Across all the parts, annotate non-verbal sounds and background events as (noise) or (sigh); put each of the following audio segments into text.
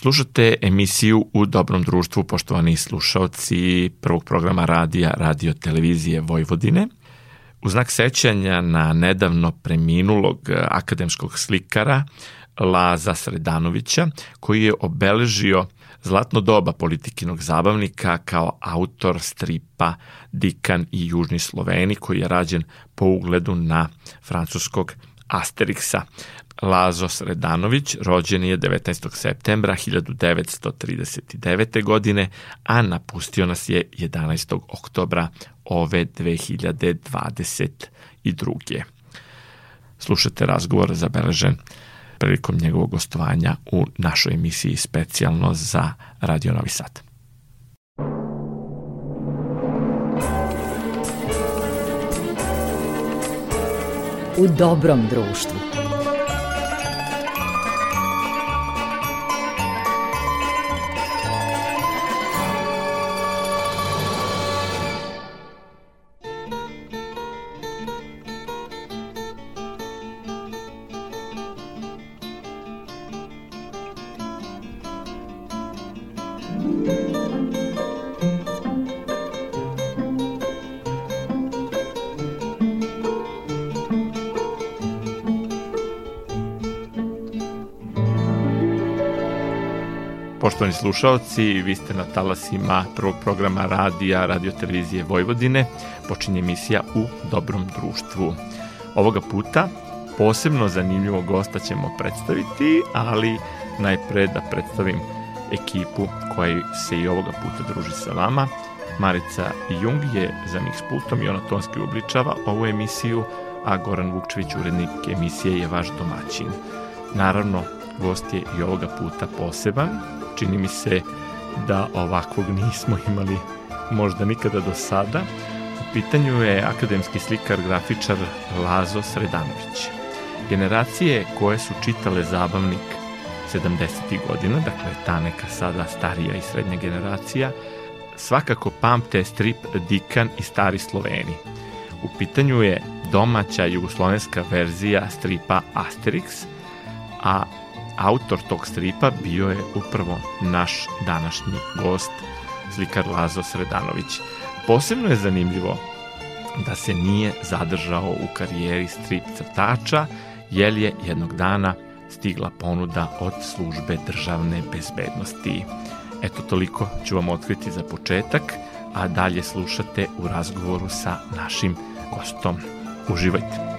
Slušate emisiju U dobrom društvu, poštovani slušalci prvog programa radija Radio Televizije Vojvodine. U znak sećanja na nedavno preminulog akademskog slikara Laza Sredanovića, koji je obeležio zlatno doba politikinog zabavnika kao autor stripa Dikan i Južni Sloveni, koji je rađen po ugledu na francuskog Asterixa. Lazo Sredanović rođen je 19. septembra 1939. godine, a napustio nas je 11. oktobra ove 2022. Slušate razgovor zabeležen prilikom njegovog gostovanja u našoj emisiji specijalno za Radio Novi Sad. U dobrom društvu. Slušalci, vi ste na talasima prvog programa radija Radio Televizije Vojvodine. Počinje emisija U dobrom društvu. Ovoga puta posebno zanimljivo gosta ćemo predstaviti, ali najpre da predstavim ekipu koja se i ovoga puta druži sa vama. Marica Jung je za njih s pultom i ona tonski obličava ovu emisiju, a Goran Vukčević, urednik emisije, je vaš domaćin. Naravno, gost je i ovoga puta poseban, čini mi se da ovakvog nismo imali možda nikada do sada. U pitanju je akademski slikar, grafičar Lazo Sredanović. Generacije koje su čitale zabavnik 70. godina, dakle ta neka sada starija i srednja generacija, svakako pamte strip Dikan i Stari Sloveni. U pitanju je domaća jugoslovenska verzija stripa Asterix, a autor tog stripa bio je upravo naš današnji gost, slikar Lazo Sredanović. Posebno je zanimljivo da se nije zadržao u karijeri strip crtača, jer je jednog dana stigla ponuda od službe državne bezbednosti. Eto toliko ću vam otkriti za početak, a dalje slušate u razgovoru sa našim gostom. Uživajte!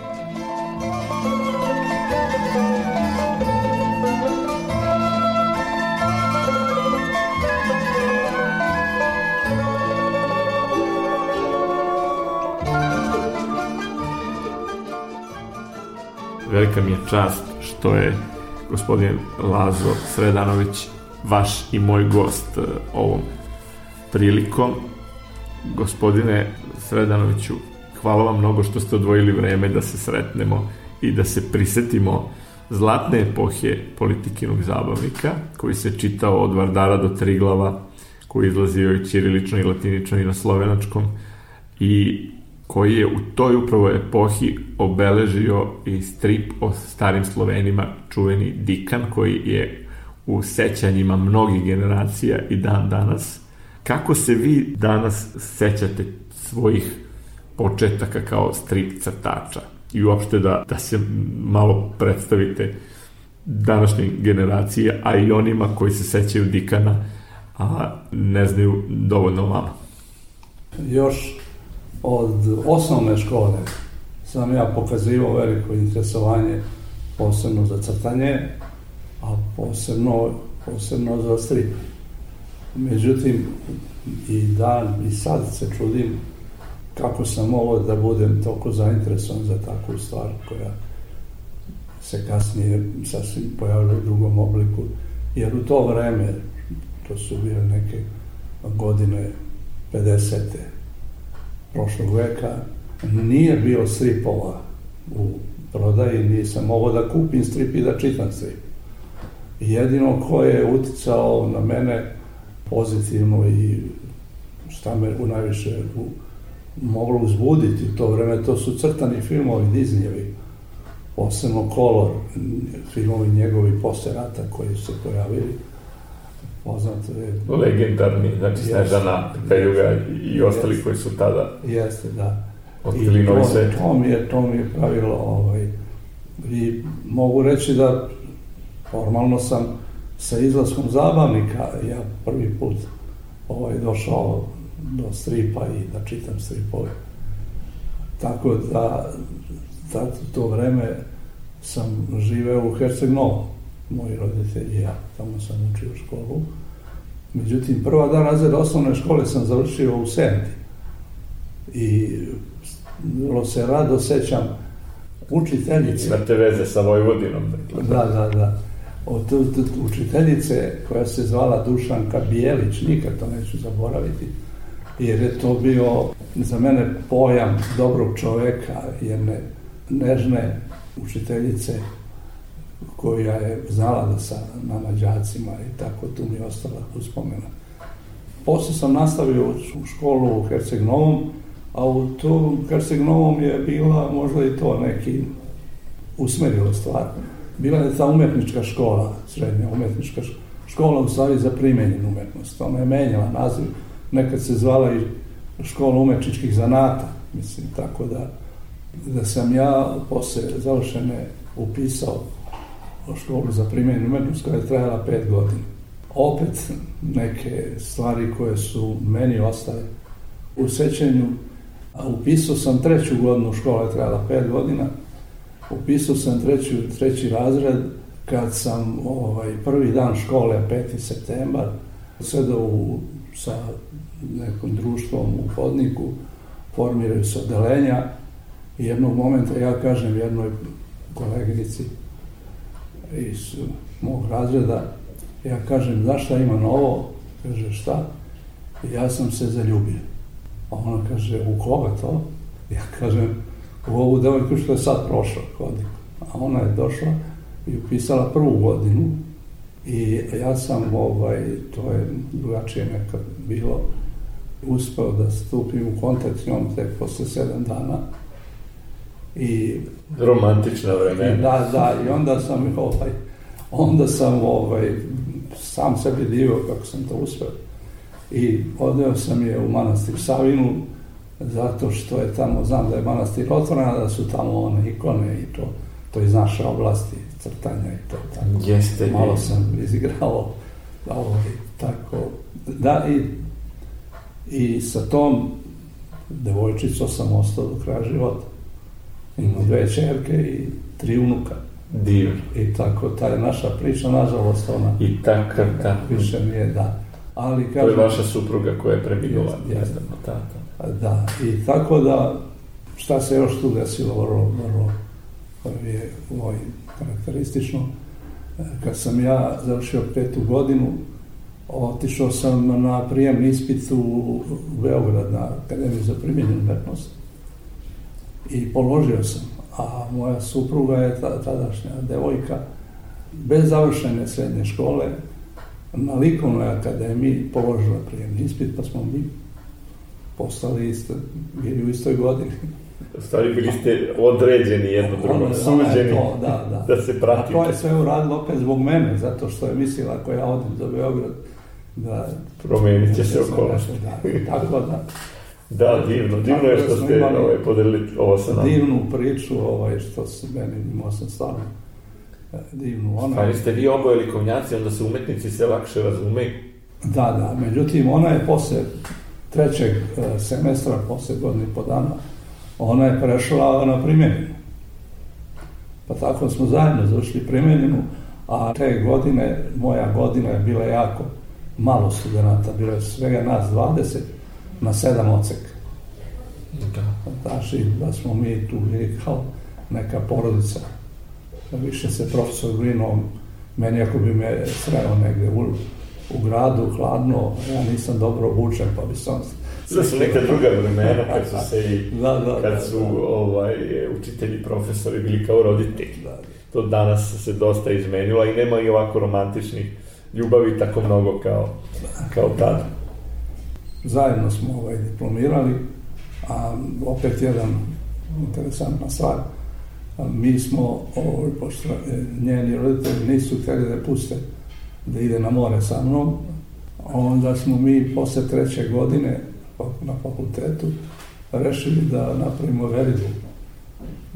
Velika mi je čast što je gospodin Lazo Sredanović vaš i moj gost e, ovom prilikom. Gospodine Sredanoviću, hvala vam mnogo što ste odvojili vreme da se sretnemo i da se prisetimo zlatne epohe politikinog zabavnika, koji se čitao od Vardara do Triglava, koji izlazio i ćirilično i latinično i na slovenačkom i koji je u toj upravo epohi obeležio i strip o starim Slovenima, čuveni Dikan, koji je u sećanjima mnogih generacija i dan danas. Kako se vi danas sećate svojih početaka kao strip crtača? I uopšte da, da se malo predstavite današnje generacije, a i onima koji se sećaju Dikana, a ne znaju dovoljno vama. Još od osnovne škole sam ja pokazivao veliko interesovanje posebno za crtanje, a posebno, posebno za strip. Međutim, i dan, i sad se čudim kako sam ovo da budem toliko zainteresovan za takvu stvar koja se kasnije sasvim pojavila u drugom obliku. Jer u to vreme, to su bile neke godine 50 prošlog veka, nije bio stripova u prodaji, nisam mogao da kupim strip i da čitam strip. Jedino ko je uticao na mene pozitivno i šta me u najviše u, moglo uzbuditi u to vreme, to su crtani filmovi Disneyevi, posebno Color, filmovi njegovi posle rata koji su se pojavili, poznato je... Legendarni, znači Snežana, Peljuga i ostali Jeste. koji su tada Jeste, da. otkrili novi to, svet. to mi je, to mi je pravilo, ovaj, i mogu reći da formalno sam sa izlaskom zabavnika, ja prvi put ovaj, došao do stripa i da čitam stripove. Tako da, da to vreme sam živeo u Herceg Novom, moji roditelji i ja, tamo sam učio školu. Međutim, prva dan razreda osnovne škole sam završio u Senti. I vrlo se rado sećam učiteljice. Imate veze sa Vojvodinom. Dakle. Da, da, da. Od od- od učiteljice koja se zvala Dušanka Bijelić, nikad to neću zaboraviti, jer je to bio za mene pojam dobrog čoveka, jedne nežne učiteljice koja je znala da sa nama đacima i tako tu mi je ostala uspomena. Posle sam nastavio u školu u Herceg Novom, a u tom Herceg Novom je bila možda i to neki usmerilo stvar. Bila je ta umetnička škola, srednja umetnička š- škola u stvari za primenjenu umetnost. Ona je menjala naziv, nekad se zvala i škola umetničkih zanata, mislim, tako da, da sam ja posle završene upisao školu za primenjenu umetnost koja je trajala pet godina. Opet neke stvari koje su meni ostale u sećanju, upisao sam treću godinu, škola je trajala pet godina, upisao sam treću, treći razred kad sam ovaj, prvi dan škole, 5. septembar, sedao u, sa nekom društvom u hodniku, formiraju se odelenja i jednog momenta ja kažem jednoj koleginici iz mog razreda, ja kažem, znaš šta ima novo? Kaže, šta? Ja sam se zaljubio. A ona kaže, u koga to? Ja kažem, u ovu devojku što je sad prošla hodnik. A ona je došla i upisala prvu godinu i ja sam, ovaj, to je drugačije nekad bilo, uspeo da stupim u kontakt s njom tek posle sedam dana. I Romantična i vremena. da, da, i onda sam, ovaj, onda sam ovaj, sam sebi divio kako sam to uspeo. I odveo sam je u manastir Savinu, zato što je tamo, znam da je manastir otvoren, da su tamo one ikone i to, to iz naše oblasti, crtanja i to tako. Jeste. Malo sam izigrao, ovaj, tako, da, i, i sa tom devojčicom sam ostao do kraja života. Imam dve čerke i tri unuka. Divno. I tako, ta je naša priča, nažalost, ona I takav, da. više nije da. Ali To je kažem, vaša supruga koja je preminula. Jeste. Jeste, tata. da, i tako da, šta se još tu desilo, vrlo, vrlo je ovaj, karakteristično. E, Kad sam ja završio petu godinu, otišao sam na prijemni ispit u Beograd na Akademiju za primjenjenu umetnost i položio sam, a moja supruga je ta, tadašnja devojka bez završene srednje škole na likovnoj akademiji položila prijemni ispit, pa smo mi postali isto, bili u istoj godini. U stvari bili ste određeni jedno ona je suđeni to, da, da. da se A pratite. to je sve uradilo opet zbog mene, zato što je mislila ako ja odem za Beograd, da... Promenit će se da okolnosti. Da, tako da, Da, divno, divno je da što ste imali ovaj, podelili ovo sa nama. divnu priču, ovaj, što se meni, imao sam stvarno e, divnu. Ona, Pa ste vi oboje likovnjaci, onda se umetnici sve lakše razumeju. Da, da, međutim, ona je posle trećeg e, semestra, posle godine i po dana, ona je prešla na primjenjenu. Pa tako smo zajedno završili primjenjenu, a te godine, moja godina je bila jako malo studenta, bilo je svega nas 20 na sedam oceka. Da. Znači, da smo mi tu bili kao neka porodica. Više se profesor brinuo, meni ako bi me sreo negde u, u gradu, hladno, ja nisam dobro obučen, pa bi sam... Da su neka druga vremena kad su se i Da, (laughs) da, da, kad su da. ovaj, učitelji, profesori bili kao roditelji. Da. To danas se dosta izmenilo i nema i ovako romantičnih ljubavi tako mnogo kao, kao tada. Zajedno smo ovaj, diplomirali, a opet jedan interesantna stvar. Mi smo, ovaj, pošto e, njeni roditelji nisu htjeli da puste da ide na more sa mnom. Onda smo mi posle treće godine na fakultetu rešili da napravimo veridu.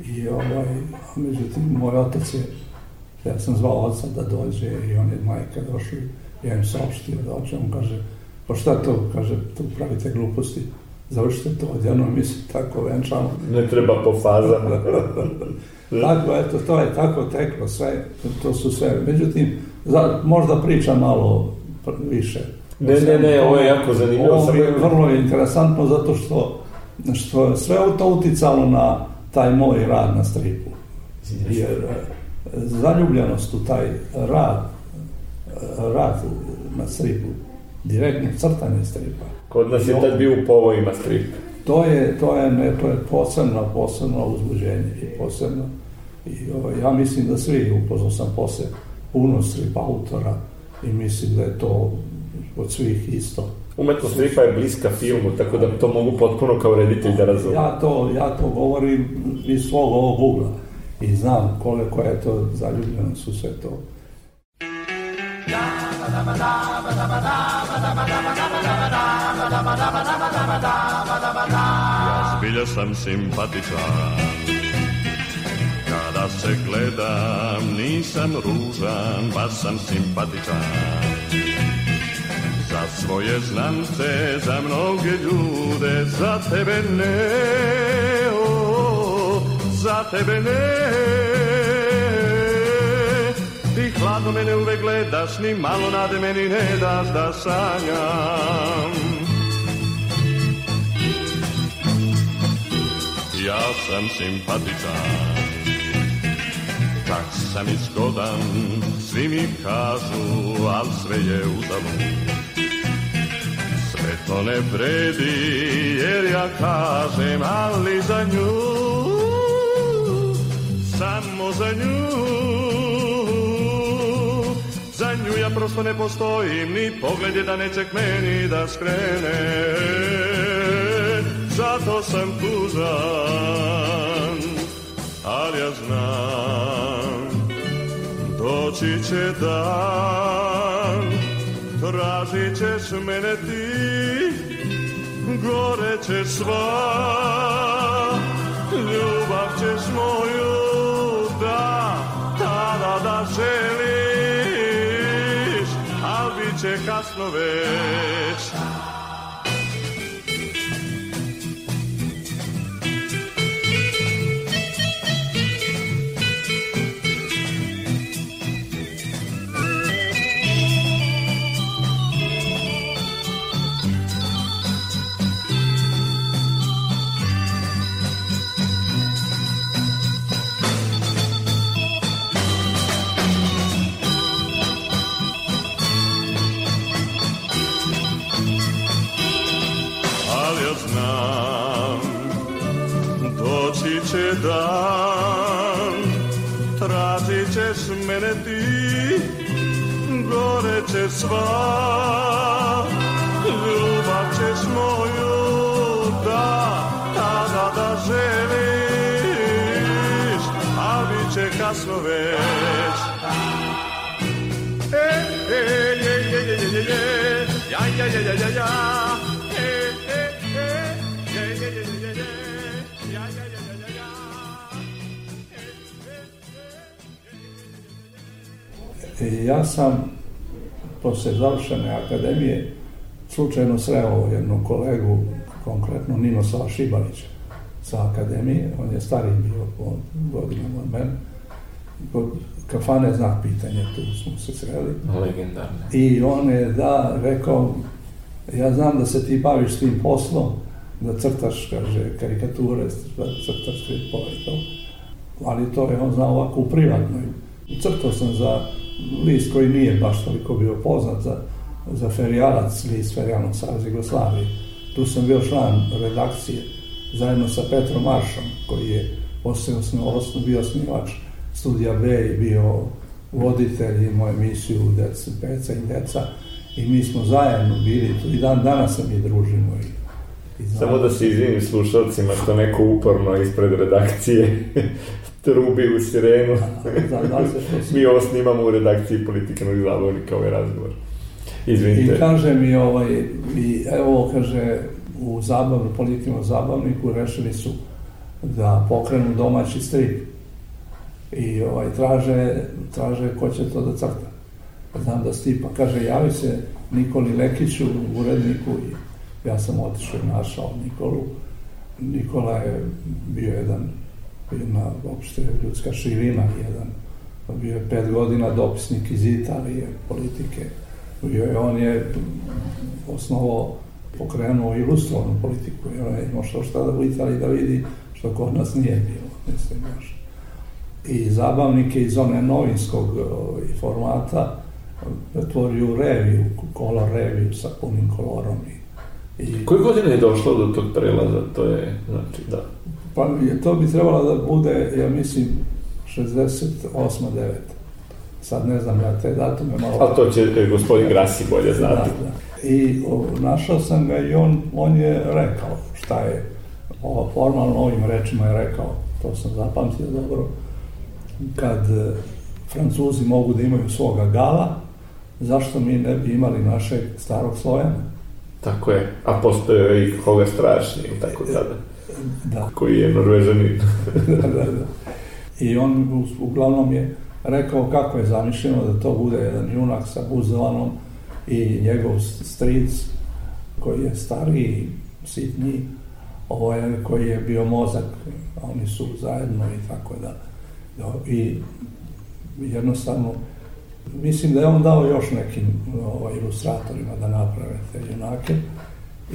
I ovaj, međutim, moj otac je, ja sam zvao oca da dođe i on je majka došli, ja im saopštio da hoće, on kaže, pa šta to, kaže, tu pravite gluposti, završite to, odjedno mi se tako venčamo. Ne treba po fazama. (laughs) tako, eto, to je tako teklo sve, to su sve. Međutim, za, možda pričam malo više. Ne, ne, ne, ovo je jako zanimljivo. Ovo je vrlo interesantno zato što, što sve to uticalo na taj moj rad na stripu. Jer e, zaljubljenost u taj rad, rad na stripu, direktno crtanje stripa. Kod nas je tad bio u povojima strip. To je, to je, ne, to je posebno, posebno uzbuđenje i posebno. I, ovaj, ja mislim da svi, upoznao sam posle puno strip autora i mislim da je to od svih isto. Umetnost stripa je bliska filmu, tako da to mogu potpuno kao reditelj da razumijem. Ja to, ja to govorim iz svog ovog ugla i znam koliko je to zaljubljeno su sve to. Ja zbilja sam simpatičan Kada se gledam nisam ružan, baš sam simpatičan Za svoje znance, za mnoge ljude, za tebe ne, o, za tebe ne. Ti hladno mene uvek gledaš, ni malo nade meni ne daš da sanjam. Ja sam simpatičan, čak sam i zgodan, svi mi kažu, al sve je uzalud. Sve to ne vredi, jer ja kažem, ali za nju, samo za nju. Nju ja prosto ne postojim, ni pogled je da neće k meni da skrene. Zato sam tužan, ali ja znam, doći će dan, tražit ćeš mene ti, gore ćeš sva, bit će dan tražit ćeš mene ti gore će sva ljubav ćeš moju da tada da želiš a bit će kasno već e, e, je, je, je, je, je, je, ja, ja, ja, ja, ja, ja. I ja sam posle završene akademije slučajno sreo jednog kolegu, konkretno Ninoslava Šibalića sa akademije, on je stariji bio po godinama od mene, kod kafane znak pitanja, tu smo se sreli. Legendarne. I on je da rekao, ja znam da se ti baviš s tim poslom, da crtaš, kaže, karikature, da crtaš stripove i to, ali to je on znao ovako u privatnoj. Crtao sam za list koji nije baš toliko bio poznat, za, za Ferijalac, list Ferijalnog savjeza Jugoslavije. Tu sam bio član redakcije zajedno sa Petrom Maršom, koji je posle osnovno bio osnivač studija B i bio voditelj i moju emisiju Deca, Peca i Deca i mi smo zajedno bili tu i dan danas se mi družimo i, i Samo da se izvinim slušalcima što neko uporno ispred redakcije trubi u sirenu. Da, Mi ovo snimamo u redakciji politikanog zabavnika, ovaj razgovor. Izvinite. I kaže mi, ovaj, i evo, kaže, u zabavnu, političnom zabavniku rešili su da pokrenu domaći strip. I ovaj, traže, traže ko će to da crta. Znam da stipa. Kaže, javi se Nikoli Lekiću, uredniku, i ja sam otišao i našao Nikolu. Nikola je bio jedan, jedna opšte ljudska širina, jedan, bio je pet godina dopisnik iz Italije, politike. Bio je, on je osnovo pokrenuo ilustrovanu politiku, jer on je imao što šta da u Italiji da vidi, što kod nas nije bilo, mislim. I zabavnike iz one novinskog ovaj, formata pretvorio u reviju, kolor reviju sa punim kolorom i I... Koje godine je došlo do tog prelaza? To je, znači, da. Pa je, to bi trebalo da bude, ja mislim, 68. 9. Sad ne znam ja te datume malo... Ali to će e, gospodin Grasi bolje Da, znati. da. I o, našao sam ga i on, on je rekao šta je, o, formalno ovim rečima je rekao, to sam zapamtio dobro, kad e, Francuzi mogu da imaju svoga gala, zašto mi ne bi imali našeg starog Slojana? Tako je. A postoje i koga strašni, tako tada, Da. koji je norvežanin. (laughs) da, da, da. I on uglavnom je rekao kako je zamišljeno da to bude jedan junak sa buzelanom i njegov stric koji je stariji, sitniji, ovo je koji je bio mozak, oni su zajedno i tako da. da I jednostavno, mislim da je on dao još nekim ovaj, ilustratorima da naprave te junake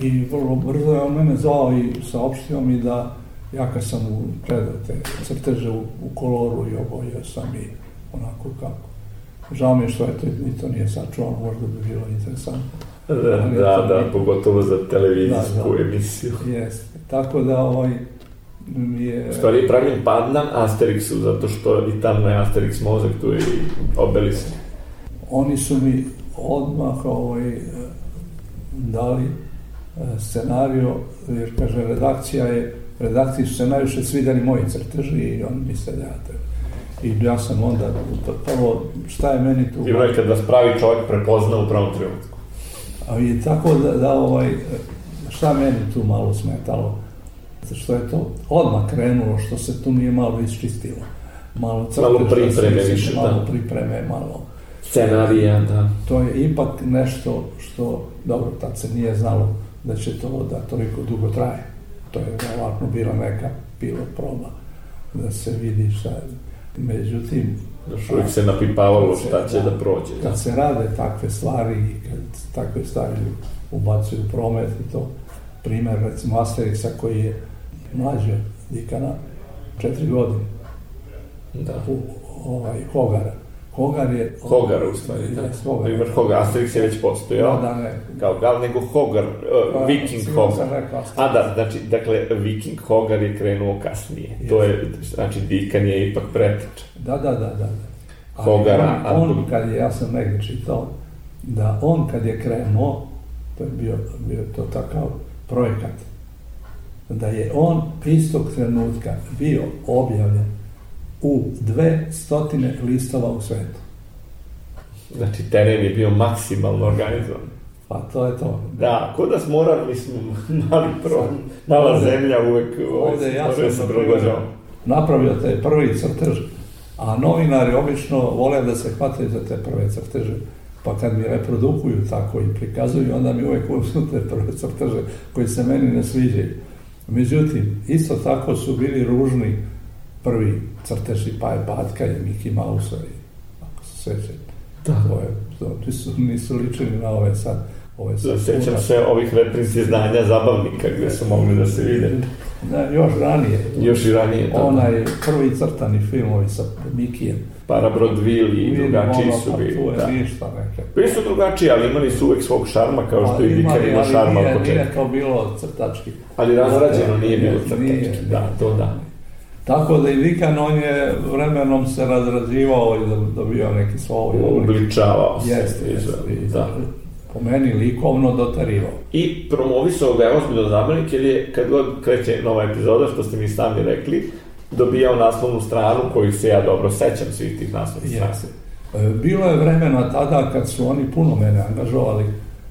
i vrlo brzo je on mene zvao i saopštio mi da ja kad sam mu predao te crteže u, u koloru i obojio sam i onako kako. Žao mi je što eto, ni to nije sačuvano, možda bi bilo interesantno. Da, da, da, pogotovo za televizijsku Da, da. emisiju. (laughs) Jeste. Tako da ovaj mi je... U stvari je pravljen pandan Asterixu, zato što i tamo je Asterix mozak, tu je i. Oni su mi odmah ovaj, dali scenario, jer kaže redakcija je, redakciji su se najviše svidjeli moji crteži i oni misle da ja treba. I ja sam onda, prvo, šta je meni tu... Divno je kad vas pravi čovjek prepozna u pravom trenutku. A i tako da, da ovaj, šta meni tu malo smetalo, što je to odmah krenulo, što se tu nije malo isčistilo. Malo, crtež, Malo da se pripreme isčiste, više, Malo da. pripreme, malo Scenarija, da. to je ipak nešto što, dobro, tad se nije znalo da će to da toliko dugo traje. To je verovatno bila neka pilot proba da se vidi šta je. Međutim, Još uvijek se napipavalo šta će da. da prođe. Da. kad se rade takve stvari i kad takve stvari ubacuju promet i to, primer recimo Asterixa koji je mlađe Dikana, četiri godine, da. u, ovaj, Hogara. Hogar je... Hogar, u stvari, da. Hogar. Imaš Hogar, Asterix je već postojao. Da, da, ne. Kao gal, nego Hogar, uh, Pa, Viking Hogar. A da, znači, dakle, Viking Hogar je krenuo kasnije. To je, znači, Dikan je ipak preteča. Da, da, da, da. da. Ali Hogara, on, on, kad je, ja sam negdje čitao, da on kad je krenuo, to je bio, bio to takav projekat, da je on istog trenutka bio objavljen u dve stotine listova u svetu. Znači, teren je bio maksimalno organizovan. Pa to je to. Da, ko da smo morali, smo mali pro, mala Ovde- zemlja uvek, ovaj, Ovde ja sam se prilagođavamo. napravio te prvi crtež, a novinari obično vole da se hvataju za te prve crteže. Pa kad mi reprodukuju tako i prikazuju, onda mi uvek uzmu te prve crteže koji se meni ne sviđaju. Međutim, isto tako su bili ružni prvi crteži Paje Batka i Miki Mausa i ako se sećate. Da. To je, to, nisu, nisu ličili na ove sad. Ove sad Sećam puta. se ovih reprinci izdanja zabavnika gde su mogli da se vide. Da, još ranije. Još i ranije, da. Onaj prvi crtani filmovi sa Mikijem. Parabrodville i drugačiji ono, su pa bili. Tu je Da. ništa neke. Bili su drugačiji, ali imali su uvek svog šarma, kao što i Dikan ima ali šarma nije, od početka. nije to bilo crtački. Ali razrađeno nije bilo Nije, crtački. nije. Da, to da. Tako da i Vikan, on je vremenom se razrađivao i do- dobio neki svoj oblik. Ubličavao se. Jeste, jeste. Da. Po meni likovno dotarivao. I promovisao ga je ozbiljno zabavnik, jer je kad god kreće nova epizoda, što ste mi sami rekli, dobijao naslovnu stranu koju se ja dobro sećam svih tih naslovnih strana. Jeste. E, Bilo je vremena tada kad su oni puno mene angažovali,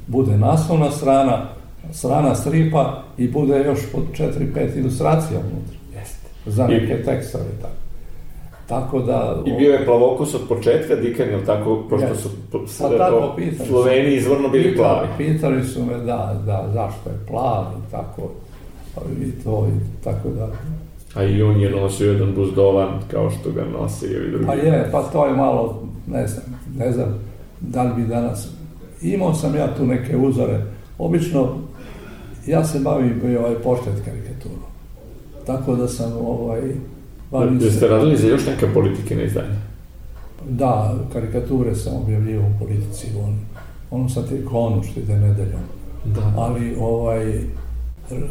bude naslovna strana, strana stripa i bude još po 4-5 ilustracija unutra. Za neke tekstove tako. Tako da... I bio je plavokos od početka, Dikan, tako, pošto su po- s- Pa tako. Sloveni izvorno bili Pitali- plavi. Pitali su me da, da, zašto je plav i tako, pa i to i tako da. A i on je nosio jedan buzdovan, kao što ga nose i ovi drugi. Pa je, pa to je malo, ne znam, ne znam da li bi danas, imao sam ja tu neke uzore, obično ja se bavim i ovaj portret karikaturom, tako da sam ovaj, bavim Jeste se, radili za još neke politike na izdanje? da, karikature sam objavljivao u politici, on, ono sa trikonu što ide nedeljom, Da. ali ovaj,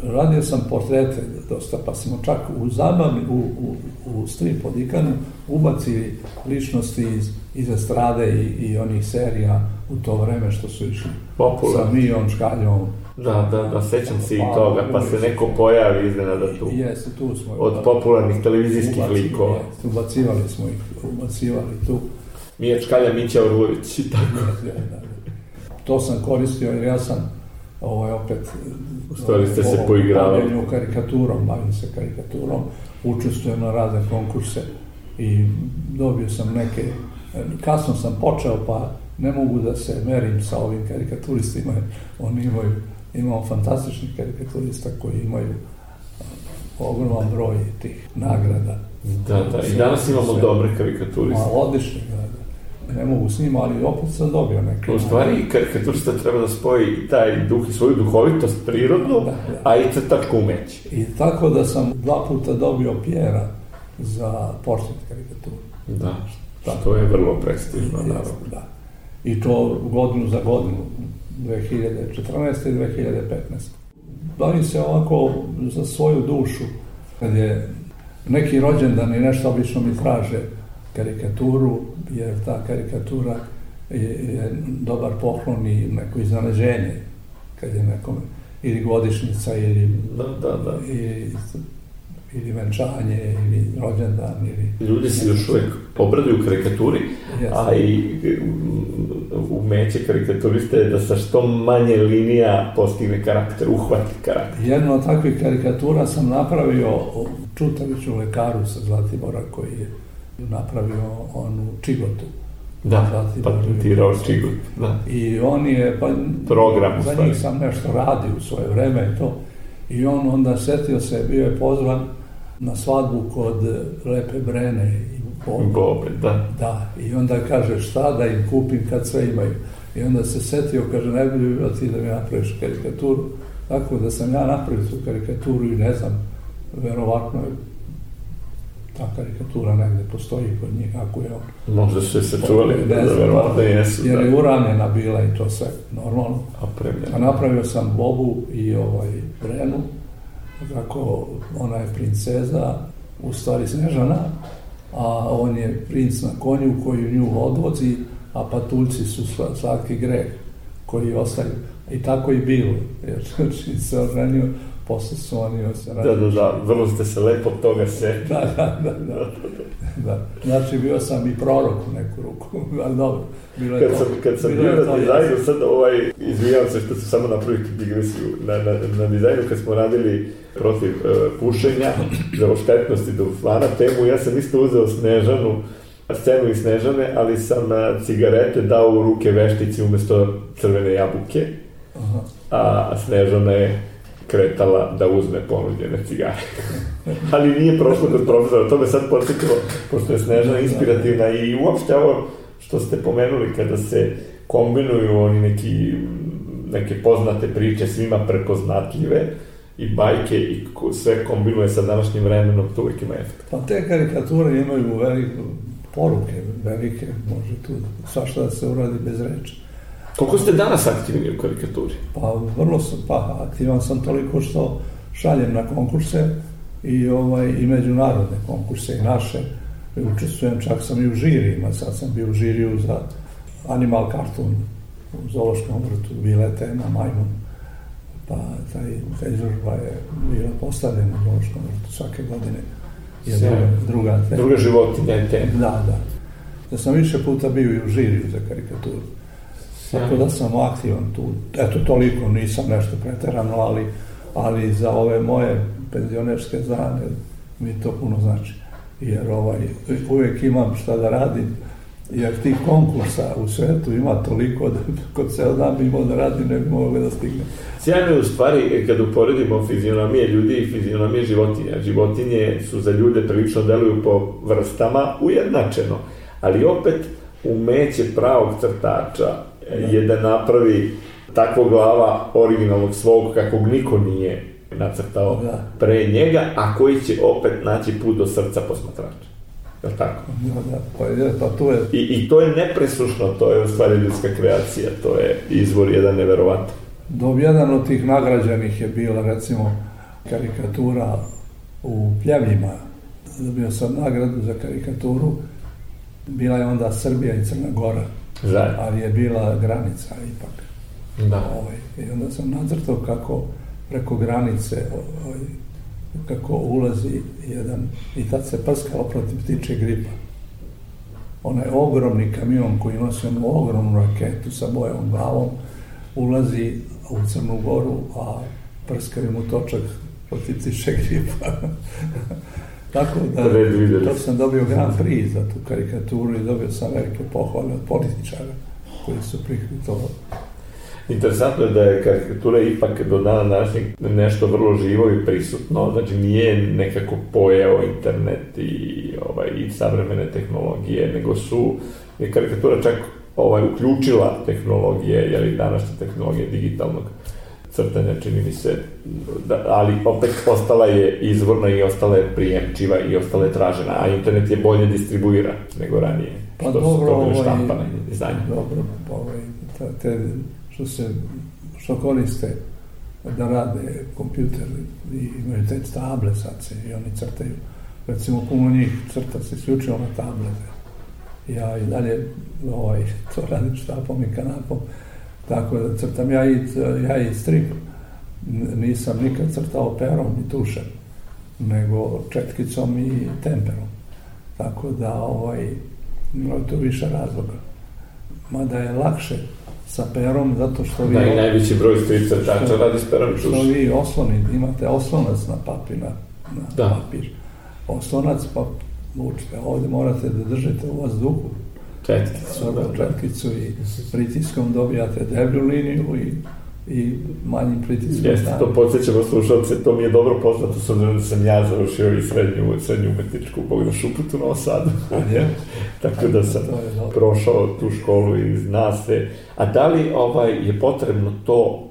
radio sam portrete dosta, pa smo čak u zabavni, u, u, u strip od Ikanu ubacili ličnosti iz, iz estrade i, i onih serija u to vreme što su išli Popularno. sa Mijom, Škaljom. Da, da, da, sećam se i Pa, toga, pa se neko pojavi iznenada tu. Jeste, tu smo. Od popularnih televizijskih likova. ubacivali smo ih, ubacivali tu. Mija Čkalja, Mića Orlović i tako. Da, da, da. To sam koristio jer ja sam ovaj, opet U stvari ste se poigravali. bavljenju karikaturom, bavim se karikaturom, učestvujem na razne konkurse i dobio sam neke, kasno sam počeo pa ne mogu da se merim sa ovim karikaturistima, oni imaju, imamo fantastičnih karikaturista koji imaju ogroman broj tih nagrada. Da, da, i danas imamo Sve. dobre karikaturiste. Ma, odlični, da, da. Ne mogu s njima, ali opet sam dobio neke. U stvari, karikaturista treba da spoji taj duh i svoju duhovitost prirodnu, Da, da. a i crtačko umeće. I tako da sam dva puta dobio Pjera za portret karikaturu. Da, što je vrlo prestižno, naravno. Da. I to godinu za godinu, 2014. i 2015. Bavim se ovako za svoju dušu, kad je neki rođendan i nešto obično mi traže karikaturu, jer ta karikatura je, je dobar poklon i neko iznenađenje, kad je nekome, ili godišnica, ili, Da, da, da. ili, ili venčanje, ili rođendan, ili... Ljudi se još uvek obraduju karikaturi, Jeste. a i umeće karikaturiste je da sa što manje linija postigne karakter, uhvati karakter. Jednu od takvih karikatura sam napravio o Čutaviću lekaru sa Zlatibora koji je napravio onu čigotu. Da, Zlatibor. patentirao čigut. Da. I on je, pa Program, za njih sam nešto radio u svoje vreme i to. I on onda setio se, bio je pozvan na svadbu kod Lepe Brene i Bobe. Bobe, da. Da, i onda kaže šta da im kupim kad sve imaju. I onda se setio, kaže, najbolje bi bilo ti da mi napraviš karikaturu. Tako da sam ja napravio tu karikaturu i ne znam, verovatno je ta karikatura negde postoji kod njih, ako je. Možda su se sačuvali, Ne da, da verovatno jesu, Jer je da. uranjena bila i to sve normalno. A Opremljeno. napravio sam Bobu i ovaj Brenu, kako ona je princeza, u stvari Snežana, a on je princ na konju koji nju odvozi, a patuljci su slatki greh koji ostaju. I tako i bilo, jer (laughs) čim se oženio, posle su oni se Da, da, da, vrlo ste se lepo toga se... (laughs) Da, da, da, da. da. Znači, bio sam i prorok u neku ruku, (laughs) ali dobro. Bilo Kad to- sam, kad sam bio na dizajnu, sad ovaj, izvinjavam se što ću samo napraviti digresiju, na, na, na dizajnu kad smo radili protiv uh, pušenja, za štetnosti do flana temu, ja sam isto uzeo Snežanu, scenu iz Snežane, ali sam uh, cigarete dao u ruke veštici umesto crvene jabuke, Aha. a Snežana je kretala da uzme ponuđene cigare. (laughs) Ali nije prošlo kod profesora, to me sad podsjetilo, pošto je Snežana inspirativna i uopšte ovo što ste pomenuli kada se kombinuju oni neki, neke poznate priče svima prepoznatljive i bajke i sve kombinuje sa današnjim vremenom, to uvijek ima efekt. Pa te karikature imaju velike poruke, velike, može tu svašta da se uradi bez reči. Koliko ste danas aktivni u karikaturi? Pa vrlo sam, pa aktivan sam toliko što šaljem na konkurse i ovaj i međunarodne konkurse i naše. Učestvujem, čak sam i u žirijima, sad sam bio u žiriju za Animal Cartoon u Zološkom vrtu, bila je tema Majmun. Pa taj, ta izložba je bila postavljena u Zološkom vrtu svake godine. je druga, druga tema. Druga životinja je tema. Da, da. Da sam više puta bio i u žiriju za karikaturu. Tako da sam aktivan tu. Eto, toliko, nisam nešto preterano, ali, ali za ove moje penzionerske dane mi to puno znači. Jer ovaj, uvijek imam šta da radim, jer tih konkursa u svetu ima toliko da kod ceo dan bi imao da radim, ne bi mogao da stignem. Sjajno je u stvari kad uporedimo fizionomije ljudi i fizionomije životinja. Životinje su za ljude prilično deluju po vrstama ujednačeno, ali opet umeće pravog crtača je da napravi takvog glava originalnog svog kakvog niko nije nacrtao Da. pre njega, a koji će opet naći put do srca posmatrača. Je tako? Da, pa, je, pa tu je I, I to je nepresušno, to je u stvari ljudska kreacija, to je izvor jedan neverovatan. Do jedan od tih nagrađenih je bila recimo karikatura u Pljevljima. Dobio sam nagradu za karikaturu. Bila je onda Srbija i Crna Gora, Zajedno. ali je bila granica ipak. Da. Ovaj, I onda sam nacrtao kako preko granice ovaj, kako ulazi jedan i tad se prskalo protiv ptiče gripa. Onaj ogromni kamion koji nosi onu ogromnu raketu sa bojom glavom ulazi u Crnu Goru, a prskaju mu točak protiv ptiče gripa. (laughs) Tako da, to sam dobio Grand Prix za tu karikaturu i dobio sam velike pohvale od političara koji su prihvatili to Interesantno je da je karikatura ipak do dana današnjeg nešto vrlo živo i prisutno, znači nije nekako pojeo internet i, ovaj, i savremene tehnologije, nego su, je karikatura čak ovaj, uključila tehnologije, jeli današnje tehnologije digitalnog crtanja, čini mi se, da, ali opet ostala je izvorna i ostala je prijemčiva i ostala je tražena, a internet je bolje distribuira nego ranije, Pa što su dobro, to bile štampane izdanja. Dobro, ovaj, te što se, što koriste da rade kompjuter i imaju te table sad se i oni crtaju. Recimo, puno njih crta se isključivo na tablete. Ja i dalje ovaj, to radim štapom i kanapom, tako da crtam ja i, ja i strip. Nisam nikad crtao perom i tušem, nego četkicom i temperom. Tako da, ovaj, ima tu više razloga. Mada je lakše sa perom, zato što vi, Da, i najveći broj strip crtača Što- radi s perom i što vi osloni, imate oslonac na papir, na, na Da. papir. Oslonac pa učite, ovde morate da držite u vazduhu Četkicu, svoju da, da. četkicu i pritiskom dobijate deblju liniju i, i manjim pritiskom. Jeste, to podsjećamo slušalce, to mi je dobro poznato s obzirom da sam ja završio i srednju, srednju umetničku Bogdan Šuput u Novom Sadu. (laughs) Tako da sam prošao tu školu i zna se. A da li ovaj, je potrebno to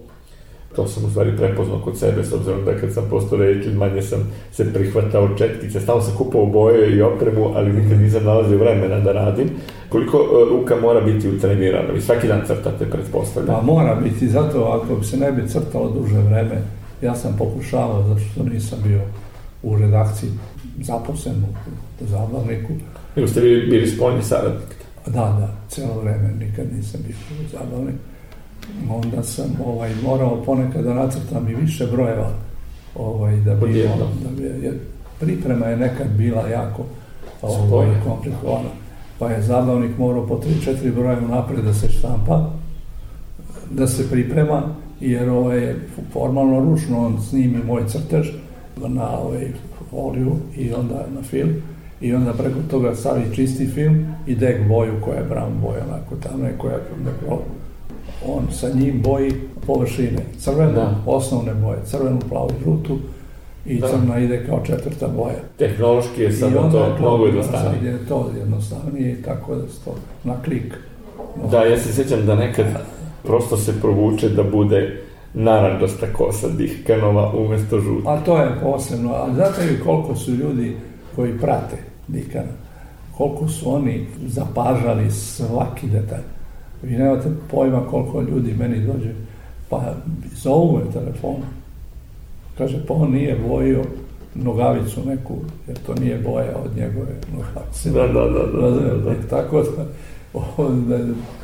to sam u stvari prepoznao kod sebe, s obzirom da kad sam postao reditelj, manje sam se prihvatao četkice, stalno sam kupao boje i opremu, ali nikad nisam nalazio vremena da radim. Koliko e, ruka mora biti utrenirana? Vi svaki dan crtate, pretpostavljam. Pa mora biti, zato ako bi se ne bi crtalo duže vreme, ja sam pokušavao, zato što nisam bio u redakciji zaposlen u, u zabavniku, Ili ste vi bili spoljni saradnik? Da, da, cijelo vreme nikad nisam bio zabavnik. Onda sam ovaj, morao ponekad da nacrtam i više brojeva ovaj, da bi, da bi jer priprema je nekad bila jako ovaj, komplikovana. Pa je zabavnik morao po 3-4 broja napred da se štampa, da se priprema, jer ovaj, formalno ručno on snimi moj crtež na ovaj, foliju i onda na film. I onda preko toga stavi čisti film i dek boju koja je brown boja, onako tamna koja je on sa njim boji površine, crvenu, Da. osnovne boje, crvenu, plavu, žutu i Da. crna ide kao četvrta boja. Tehnološki je I je to mnogo sad jednostavnije. je to jednostavnije i tako da se to na klik. Da, ja se sjećam da nekad prosto se provuče da bude naranđasta kosa Dihkanova umesto žuta. A to je posebno, ali znate li koliko su ljudi koji prate Dikana, koliko su oni zapažali svaki detalj. Vi nemate pojma koliko ljudi meni dođe, pa zovu me telefon. Kaže, pa on nije bojio nogavicu neku, jer to nije boja od njegove nogavice. Da, da, da, da, da, da. Tako da, onda,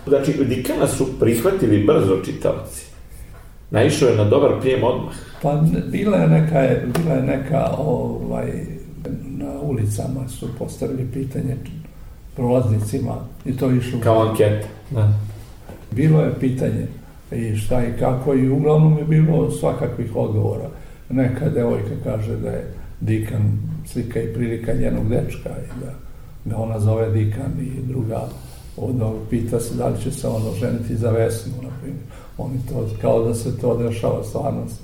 Znači, Dikana su prihvatili brzo čitavci. Naišao je na dobar prijem odmah. Pa bila je neka, bila je neka ovaj, na ulicama su postavili pitanje prolaznicima i to išlo. Kao anketa, da. Bilo je pitanje i šta i kako i uglavnom je bilo svakakvih odgovora. Neka devojka kaže da je Dikan slika i prilika njenog dečka i da ga ona zove Dikan i druga onda pita se da li će se ono ženiti za Vesnu, na primjer. Oni to, kao da se to dešava stvarnosti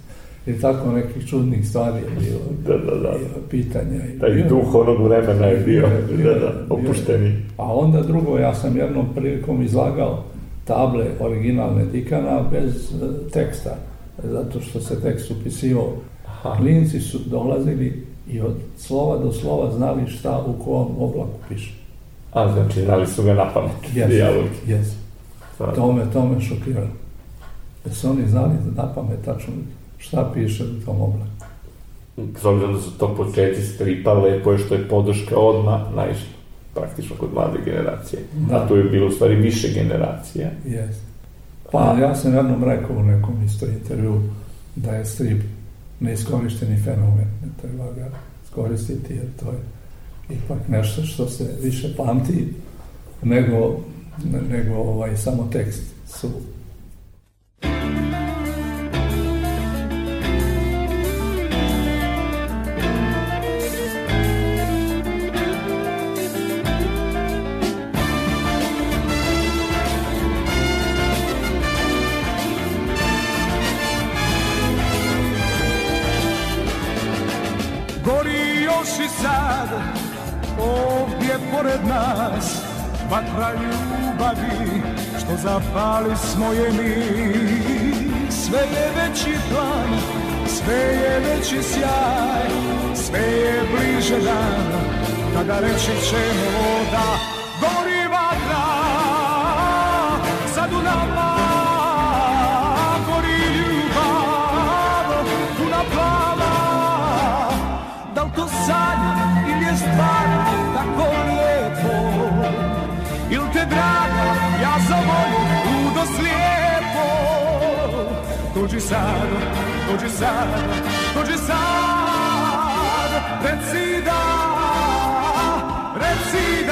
i tako nekih čudnih stvari je bilo. Da, da, da. I pitanja. I Taj bio, duh onog vremena je bio, bio, da, da, opušteni. A onda drugo, ja sam jednom prilikom izlagao table originalne Dikana bez e, teksta, zato što se tekst upisivao. Klinci su dolazili i od slova do slova znali šta u kom oblaku piše. A, znači, znali su ga na pamet, Yes, dijalog. yes. To me, to me šokiralo. Su oni znali da na pamet tačno šta piše u tom oblaku. S obzirom da su to početi stripa, lepo je što je podrška odmah naišla praktično kod mlade generacije. Da. A tu je bilo u stvari više generacija. Yes. Pa ja sam jednom rekao u nekom isto intervju da je strip neiskorišteni fenomen. Ne treba ga iskoristiti jer to je ipak nešto što se više pamti nego, nego ovaj, samo tekst su Gori zapali smo je mi. Sve je veći plan, sve je veći sjaj Sve je bliže dan, kada reći ćemo da Dođi sad, dođi sad, dođi sad Reci da, reci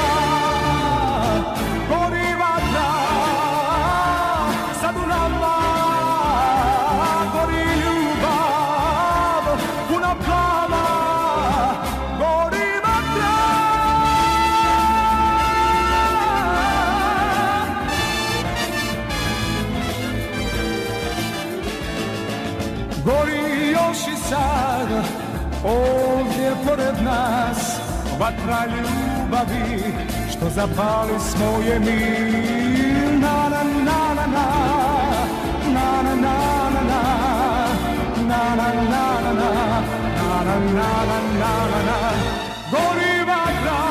Vatra ljubavi Što zapali smo je mi Na na na na na Na na na na na Na na na na na Na na na na Gori vatra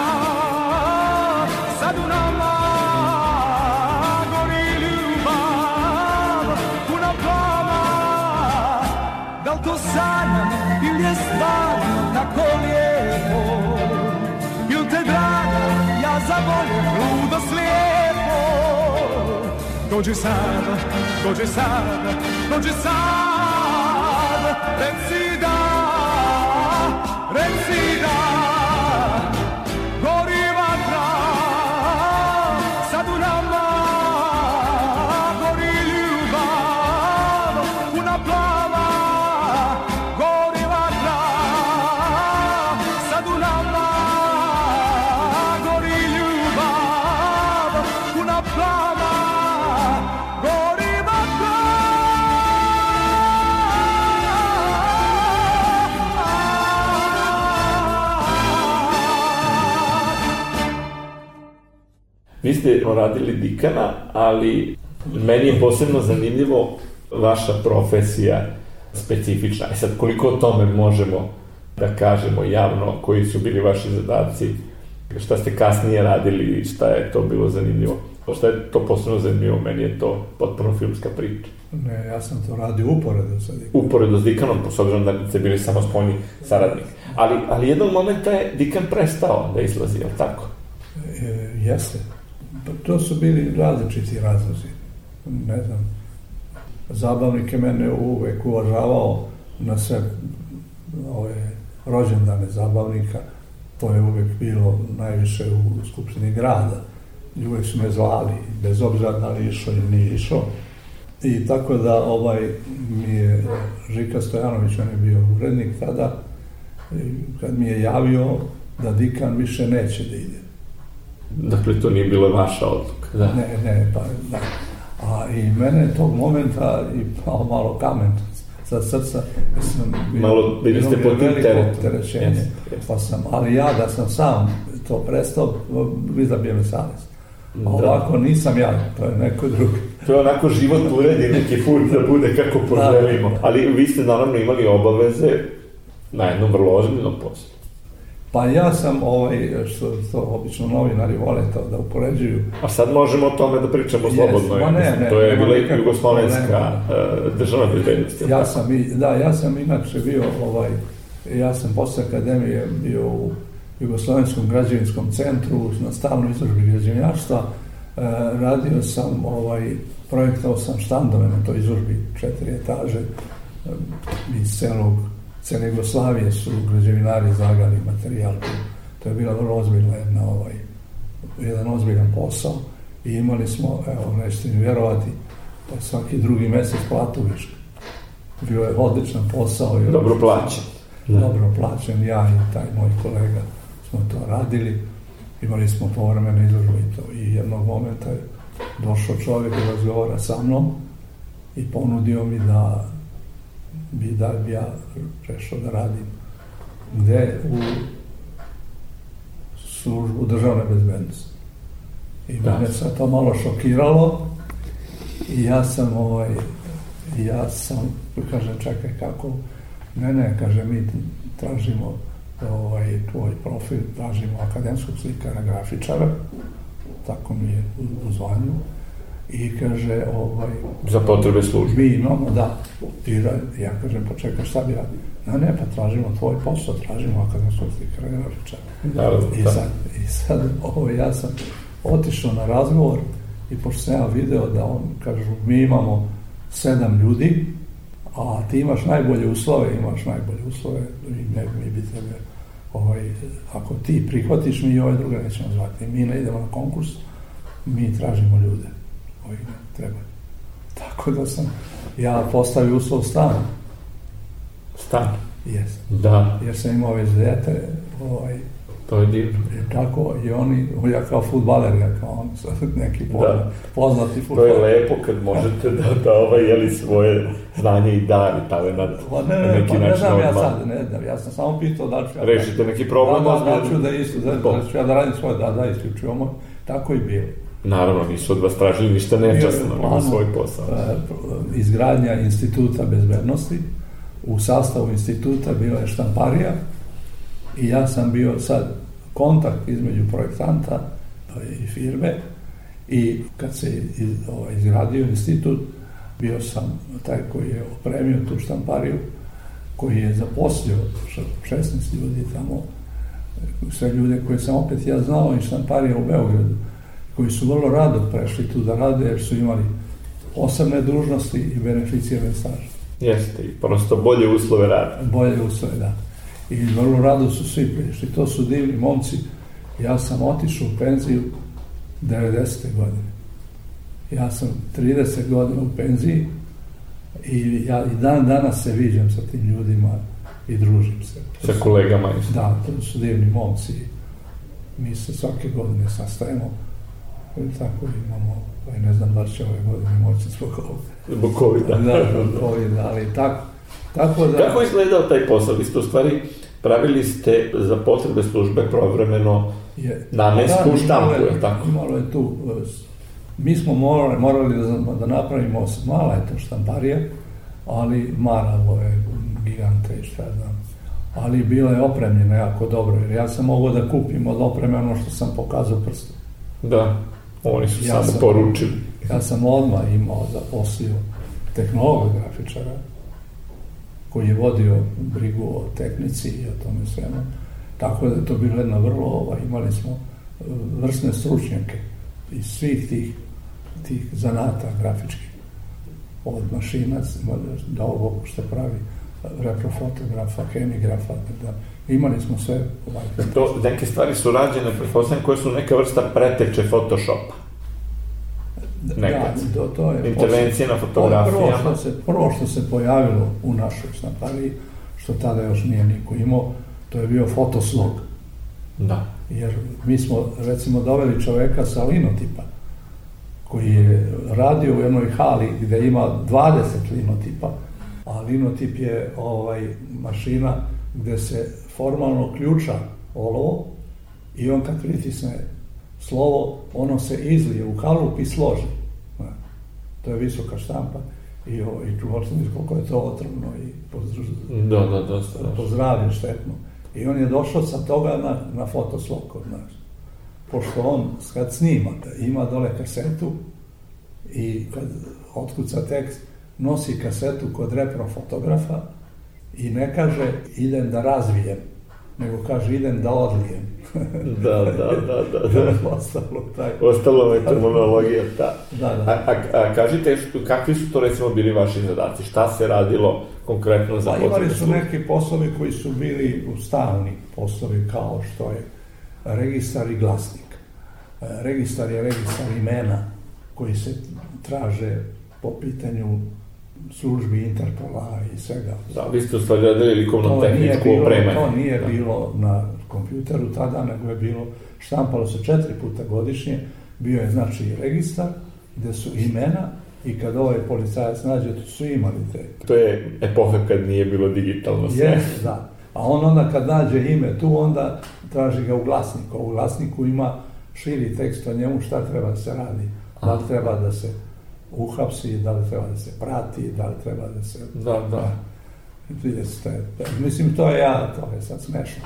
Sad u nama Gori ljubav Puna plava da li to sanjam slipo Godizzata, godizzata, godizzata Recida, recida ste radili Dikana, ali meni je posebno zanimljivo vaša profesija specifična. E sad, koliko o tome možemo da kažemo javno, koji su bili vaši zadaci, šta ste kasnije radili i šta je to bilo zanimljivo? Šta je to posebno zanimljivo? Meni je to potpuno filmska priča. Ne, ja sam to radio uporedo sa Dikanom. Uporedo s Dikanom, s obzirom da ste bili samo spoljni saradnik. Ali, ali jednog momenta je Dikan prestao da izlazi, je li tako? E, jeste. Pa to su bili različiti razlozi. Ne znam, zabavnik je mene uvek uvažavao na sve ove rođendane zabavnika to je uvek bilo najviše u Skupštini grada. Uvek su me zvali, bez obzira da li išao ili nije išao. I tako da ovaj mi je Žika Stojanović, on je bio urednik tada, kad mi je javio da Dikan više neće da ide. Dakle, to nije bila vaša odluka. Da. Ne, ne, pa da. A i mene tog momenta i pao malo kamen sa srca. Sam bio, Malo bili ste pod tim teretom. Pa sam, ali ja da sam sam to prestao, vi zabije me savjest. A Da. ovako nisam ja, to je neko drugi. To je onako život uredi neki put da bude kako poželimo. Ali vi ste naravno imali obaveze na jednom vrlo ozbiljnom poslu. Pa ja sam, ovaj, što to obično novinari vole to da upoređuju, A sad možemo o tome da pričamo Jes, slobodno. ja ne, mislim, ne, to je bila nikakvog jugoslovenska problema. uh, državna bezbednost. Ja tako? sam, i, da, ja sam inače bio, ovaj, ja sam posle akademije bio u Jugoslovenskom građevinskom centru na stalnoj izložbi građevinarstva. E, radio sam, ovaj, projektao sam štandove na toj izložbi, četiri etaže. E, iz celog, cele Jugoslavije su građevinari zagali materijal. tu. To je bila vrlo ozbiljna jedna, ovaj, jedan ozbiljan posao. I imali smo, evo, nećete mi vjerovati, pa svaki drugi mesec platu viška bio je odličan posao. i Dobro plaćen. Da. Dobro plaćen, ja i taj moj kolega smo to radili. Imali smo povremene izložbe i to. I jednog momenta je došao čovjek da razgovara sa mnom i ponudio mi da bi da bi ja prešao da radim gde u službu državne bezbednosti. I Da. mene se to malo šokiralo i ja sam ovaj, ja sam, kaže, čekaj, kako, ne, ne, kaže, mi tražimo ovaj, tvoj profil, tražimo akademskog slikara, grafičara, tako mi je u, u zvanju, i kaže, ovaj, Za potrebe službe. mi imamo, da, i ra- ja kažem, pa čekaj, šta bi ja, ne, ne, pa tražimo tvoj posao, tražimo akademskog slikara, grafičara. Naravno, I da. sad, i sad ovo, ja sam otišao na razgovor i pošto sam ja video da on, kažu, mi imamo sedam ljudi, a ti imaš najbolje uslove, imaš najbolje uslove i ne mi bi tebe, ovaj, ako ti prihvatiš, mi i ove druge nećemo zvati. Mi ne idemo na konkurs, mi tražimo ljude koji ne treba. Tako da sam ja postavio uslov stana, Stan. jest. Da, Jer sam imao već dete, ovaj, to je divno. I tako i oni, ja kao futbaler, ja kao on, neki poznat, Da. poznati To je futbaler. lepo kad možete da, da ovaj, jeli svoje znanje i dar i talenat Pa ne, na ne, neki pa ne znam ja sad, ne znam, ja sam samo pitao da ću ja... Rešite neki problem, Da, da, ozbiljan. da ću da isto, da, da ću ja da radim svoje, da, da, isključivo moj, tako i bilo. Naravno, nisu od vas tražili ništa nečasno, planu, svoj posao. e, izgradnja instituta bezbednosti, u sastavu instituta bila je štamparija i ja sam bio sad kontakt između projektanta i firme. I kad se ovaj, izgradio institut, bio sam taj koji je opremio tu štampariju, koji je zaposlio š- 16 ljudi tamo, sve ljude koje sam opet ja znao iz štamparija u Beogradu, koji su vrlo rado prešli tu da rade jer su imali posebne dužnosti i beneficijerne staže. Jeste, i prosto bolje uslove rada. Bolje uslove, da. I vrlo rado su svi prišli. To su divni momci. Ja sam otišao u penziju 90. godine. Ja sam 30 godina u penziji i ja i dan danas se viđam sa tim ljudima i družim se. To Sa su- kolegama isto. Da, to su divni momci. Mi se svake godine sastajemo i tako imamo, ovaj, ne znam da će ove godine moći zbog ovoga. Zbog COVID-a. Da, zbog COVID, ali tako. Tako da... Kako je izgledao taj posao? Vi ste u stvari pravili ste za potrebe službe provremeno je, namensku imalo štampu, je- tako? Imalo je tu, mi smo morali, morali da, da napravimo, mala je to štamparija, ali maralo je gigante i šta znam. Ali bila je opremljena jako dobro, jer ja sam mogao da kupim od opreme ono što sam pokazao prstom. Da, oni su Ja samo sam- poručili. Ja sam odmah imao zaposlio tehnologa grafičara koji je vodio brigu o tehnici i o tome svemu. Tako da je to bilo jedno vrlo, ovaj, imali smo e, vrsne stručnjake iz svih tih, tih zanata grafičkih. Od mašina do ovog što pravi reprofotografa, kemigrafa, da, imali smo sve. Ovaj, To, neke stvari su rađene, pretpostavljam, koje su neka vrsta preteče Photoshopa. Nekad. Da, to, to je Intervencije na Prvo fotografijama. što, se, prvo što se pojavilo u našoj štampariji, što tada još nije niko imao, to je bio fotoslog. Da. Jer mi smo, recimo, doveli čoveka sa linotipa, koji je radio u jednoj hali gde ima 20 linotipa, a linotip je ovaj mašina gde se formalno ključa olovo i on kad pritisne slovo, ono se izlije u kalup i složi. To je visoka štampa i, o, i čuo sam koliko je to otrovno i pozdru- Da, da, dosta. da. po zdravlje štetno. I on je došao sa toga na, na fotoslog kod nas. Pošto on, kad snima, ima dole kasetu i kad otkuca tekst, nosi kasetu kod repro fotografa i ne kaže idem da razvijem, nego kaže idem da odlijem. (laughs) Da, da, da, da, da. Ostalo taj. Ostalo je terminologija ta. Da, A, da. a, a kažite, što- kakvi su to recimo bili vaši zadaci? Šta se radilo konkretno za Pa imali potrebe su neki poslovi koji su bili u stalni poslovi kao što je registar i glasnik. E, Registar je registar imena koji se traže po pitanju službi Interpola i svega. Da, vi ste stvari radili likovno tehničko opremanje. to nije da. bilo na kompjuteru tada, nego je bilo, štampalo se četiri puta godišnje, bio je znači registar gde su imena i kad ovaj policajac nađe, tu su imali te To je epoha kad nije bilo digitalno sve. Jeste, da. A on onda kad nađe ime tu, onda traži ga u glasniku. U glasniku ima širi tekst o njemu šta treba da se radi. Da li treba da se uhapsi, da li treba da se prati, da li treba da se... Da, da. Jeste, mislim, to je ja, to je sad smešno.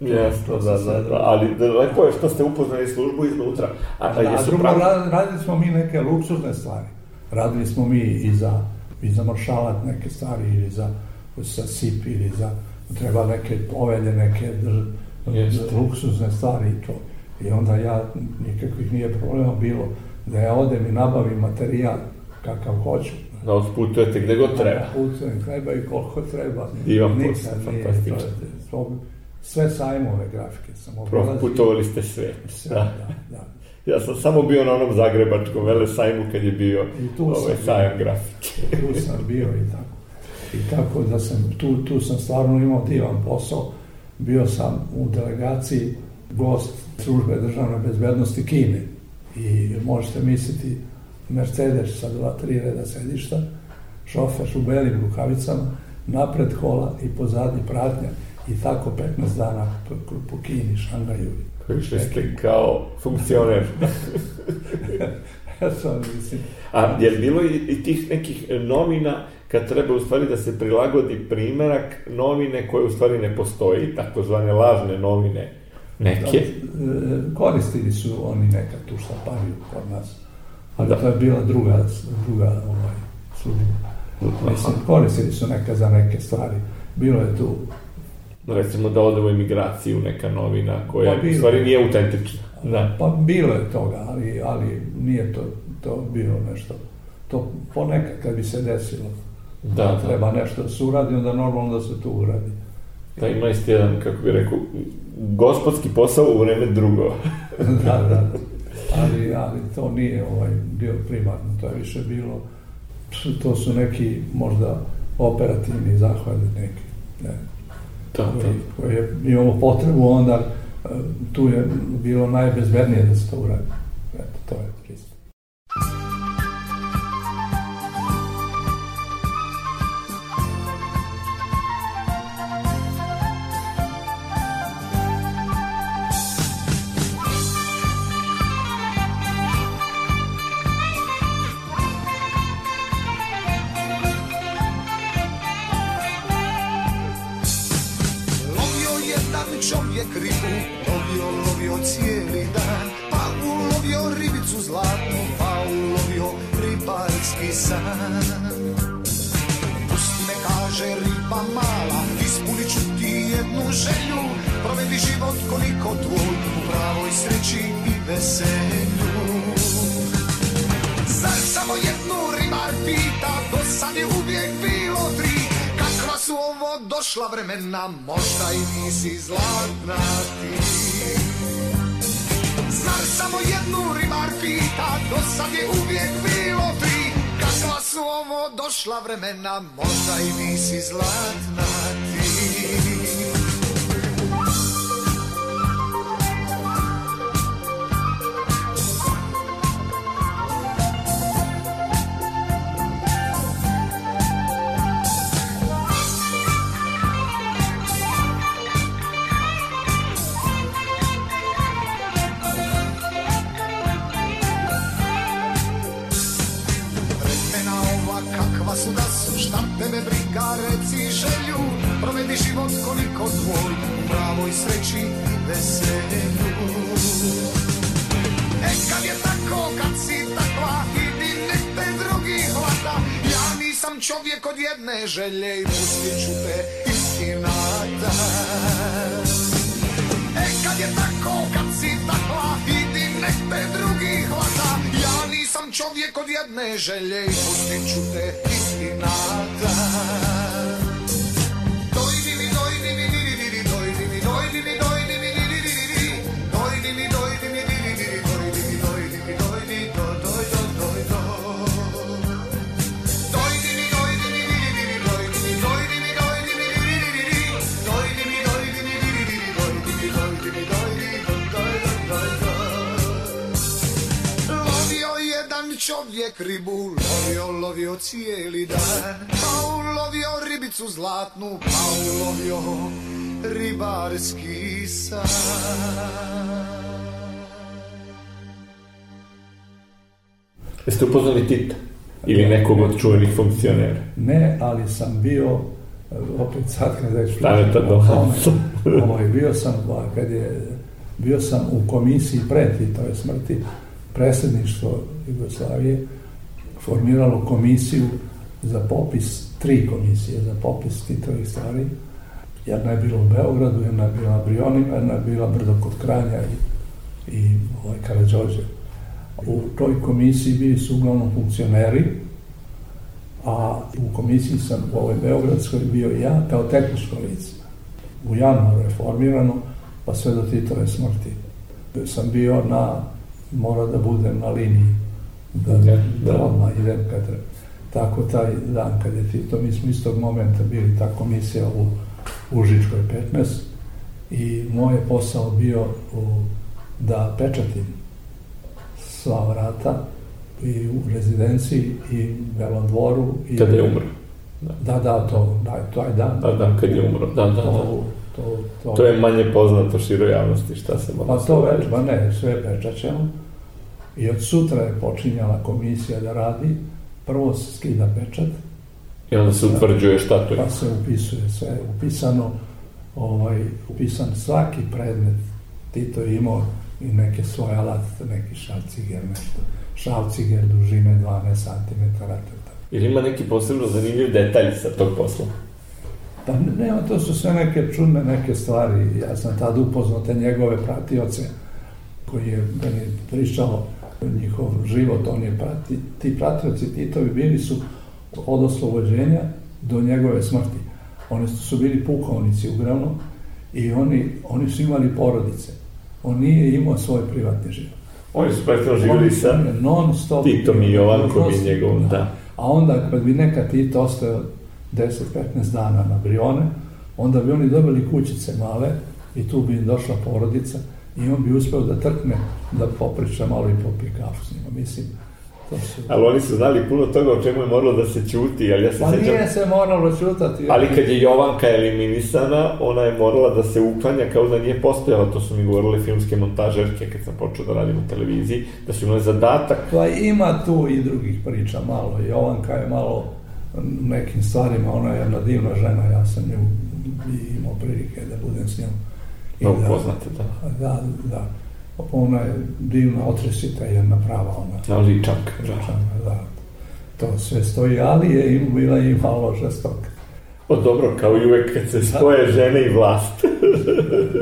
Jeste, da, da, da, ali da, lepo je što ste upoznali službu iznutra. A, Da, a jesu drugo, pravi... ra- radili smo mi neke luksuzne stvari. Radili smo mi i za, i za maršalat neke stvari, ili za, za SIP, ili za, treba neke povelje, neke dr, luksuzne stvari i to. I onda ja, nikakvih nije problema bilo da ja odem i nabavim materijal kakav hoću. Da otputujete gde god treba. Putujem, treba i koliko treba. Divan posao, fantastično. Sve sajmove grafike sam obilazio. Proputovali ste sve. Sve, Da. da, da. Ja sam samo bio na onom zagrebačkom vele sajmu kad je bio ovaj sajam grafike. tu sam bio i tako. I tako da sam, tu, tu sam stvarno imao divan posao. Bio sam u delegaciji gost službe državne bezbednosti Kine. I možete misliti Mercedes sa dva, tri reda sedišta, šofer u belim rukavicama, napred kola i pozadi pratnja. I tako 15 dana po, po Kini, Šangaju. Išli ste kao funkcioner. (laughs) Mislim, A je li bilo i, i tih nekih novina kad treba u stvari da se prilagodi primerak novine koje u stvari ne postoji, takozvane lažne novine neke? E, koristili su oni nekad tu štampariju kod nas. Ali Da. to je bila druga, druga ovaj, služba. Mislim, koristili su neka za neke stvari. Bilo je tu, Recimo da ode u emigraciju neka novina koja Pa u bilo. stvari nije autentična. Da. pa bilo je toga, ali, ali nije to, to bilo nešto. To ponekad kad bi se desilo, Da, da. treba nešto da se uradi, onda normalno da se to uradi. Da ima ste jedan, kako bi rekao, gospodski posao u vreme drugo. da, (laughs) da, da. Ali, ali to nije ovaj bio primarno, to je više bilo, to su neki možda operativni zahvati neki. Ne. Da, da. koji, koji je, imamo potrebu onda e, tu je bilo najbezbednije da se to uradi. Vremena, možda i nisi zlatna ribarski san. Jeste upoznali Tita? Ili nekog od čuvenih funkcionera? Ne, ali sam bio, opet sad kad o tome, ovaj, bio sam, ba, kad je, bio sam u komisiji pre Titove smrti, predsjedništvo Jugoslavije formiralo komisiju za popis, tri komisije za popis Titovih stvari. Jedna je bila u Beogradu, jedna je bila na Brionima, jedna je bila brdo kod Kranja i, i ovaj, Karadžođe. U toj komisiji bili su uglavnom funkcioneri, a u komisiji sam u ovoj Beogradskoj bio ja kao tehničko lice. U januaru je formirano, pa sve do Titove smrti. Sam bio na, mora da budem na liniji, da, Da, da, da. odmah idem kad treba. Tako taj dan kad je Tito, mi smo istog momenta bili ta komisija u Užičkoj 15 i moj je posao bio u, da pečatim sva vrata i u rezidenciji i Belom dvoru. I, Kada je umro. Da, da, to, da, to je dan. Da, da, kad je umro. Da, da, da. To, to, to, To je manje poznato široj javnosti šta se mora Pa to već, ma ne, sve pečaćemo. I od sutra je počinjala komisija da radi. Prvo se skida pečat, I onda se utvrđuje šta to je. pa se upisuje sve. Upisano, ovaj, upisan svaki predmet. Tito je imao i neke svoje alate, neki šalciger, nešto. Šalciger dužine 12 cm. Ili ima neki posebno zanimljiv detalj sa tog posla? Pa nema, to su sve neke čudne neke stvari. Ja sam tad upoznao te njegove pratioce koji je meni pričao njihov život, on je prati, ti pratioci Titovi bili su od oslobođenja do njegove smrti. Oni su, bili pukovnici uglavnom i oni, oni su imali porodice. On nije imao svoj privatni život. Oni su praktično živjeli sa non stop. Titom i Jovankom i njegovom, da. A onda kad bi neka Tito ostao 10-15 dana na Brione, onda bi oni dobili kućice male i tu bi im došla porodica i on bi uspeo da trkne, da popriča malo i popije kafu s njima. Mislim. Ali oni su znali puno toga o čemu je moralo da se ćuti, ali ja se Pa sećam... nije se moralo čutati. Ali kad je Jovanka eliminisana, ona je morala da se uklanja kao da nije postojala, to su mi govorile filmske montažerke kad sam počeo da radim u televiziji, da su imali zadatak Pa ima tu i drugih priča malo. Jovanka je malo nekim stvarima, ona je jedna divna žena, ja sam nju imao prilike da budem s njom. I Mnogo da- poznate, da. Da, da. Ona je divna, otresita jedna prava ona. Ali čak, da. da. To sve stoji, ali je im bila i malo žestoka. O dobro, kao i uvek kad se spoje žene i vlast.